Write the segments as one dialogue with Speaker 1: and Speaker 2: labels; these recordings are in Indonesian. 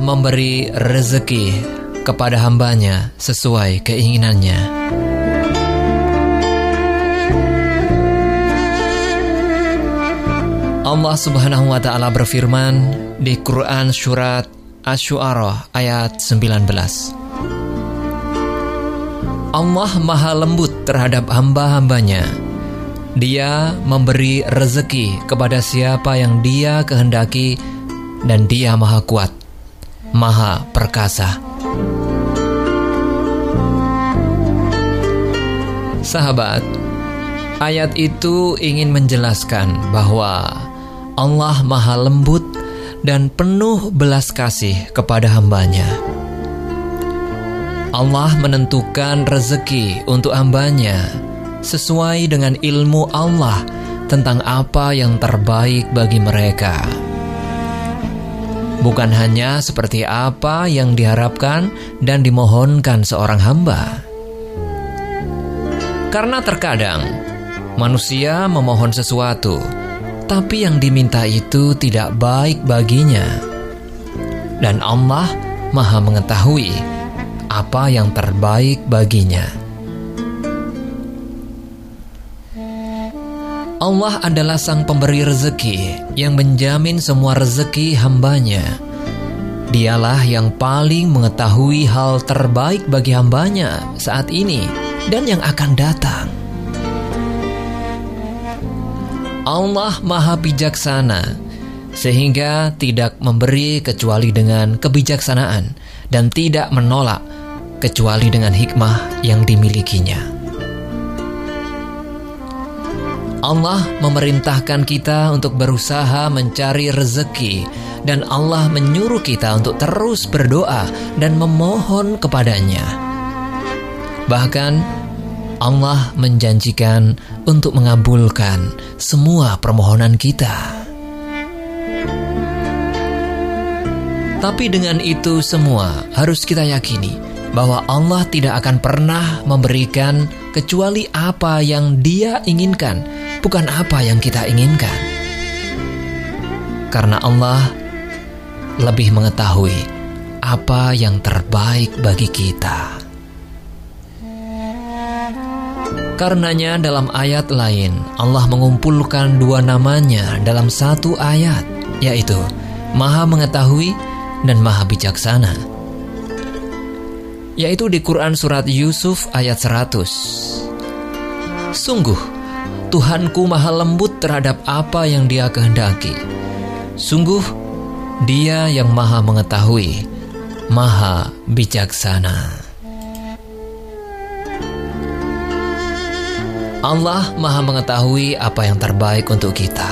Speaker 1: memberi rezeki kepada hambanya sesuai keinginannya. Allah Subhanahu wa taala berfirman di Quran surat Asy-Syu'ara ayat 19. Allah Maha lembut terhadap hamba-hambanya. Dia memberi rezeki kepada siapa yang Dia kehendaki dan Dia Maha kuat, Maha perkasa. Sahabat, ayat itu ingin menjelaskan bahwa Allah Maha lembut dan penuh belas kasih kepada hambanya. Allah menentukan rezeki untuk hambanya sesuai dengan ilmu Allah tentang apa yang terbaik bagi mereka. Bukan hanya seperti apa yang diharapkan dan dimohonkan seorang hamba. Karena terkadang manusia memohon sesuatu tapi yang diminta itu tidak baik baginya. Dan Allah Maha Mengetahui apa yang terbaik baginya. Allah adalah Sang Pemberi rezeki yang menjamin semua rezeki hambanya. Dialah yang paling mengetahui hal terbaik bagi hambanya saat ini dan yang akan datang. Allah Maha Bijaksana, sehingga tidak memberi kecuali dengan kebijaksanaan dan tidak menolak kecuali dengan hikmah yang dimilikinya. Allah memerintahkan kita untuk berusaha mencari rezeki, dan Allah menyuruh kita untuk terus berdoa dan memohon kepadanya. Bahkan, Allah menjanjikan untuk mengabulkan semua permohonan kita. Tapi dengan itu semua harus kita yakini bahwa Allah tidak akan pernah memberikan kecuali apa yang Dia inginkan, bukan apa yang kita inginkan. Karena Allah lebih mengetahui apa yang terbaik bagi kita. Karenanya dalam ayat lain Allah mengumpulkan dua namanya dalam satu ayat yaitu Maha Mengetahui dan Maha Bijaksana yaitu di Quran Surat Yusuf ayat 100 Sungguh Tuhanku maha lembut terhadap apa yang dia kehendaki Sungguh dia yang maha mengetahui Maha bijaksana Allah Maha Mengetahui apa yang terbaik untuk kita,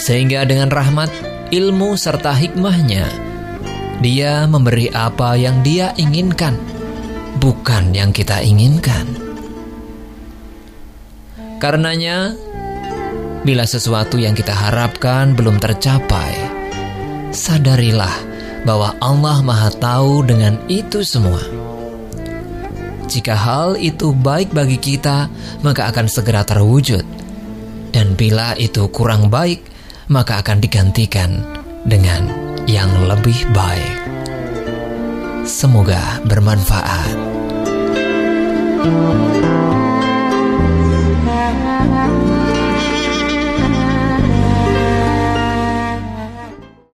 Speaker 1: sehingga dengan rahmat, ilmu, serta hikmahnya, Dia memberi apa yang Dia inginkan, bukan yang kita inginkan. Karenanya, bila sesuatu yang kita harapkan belum tercapai, sadarilah bahwa Allah Maha Tahu dengan itu semua jika hal itu baik bagi kita, maka akan segera terwujud. Dan bila itu kurang baik, maka akan digantikan dengan yang lebih baik. Semoga bermanfaat.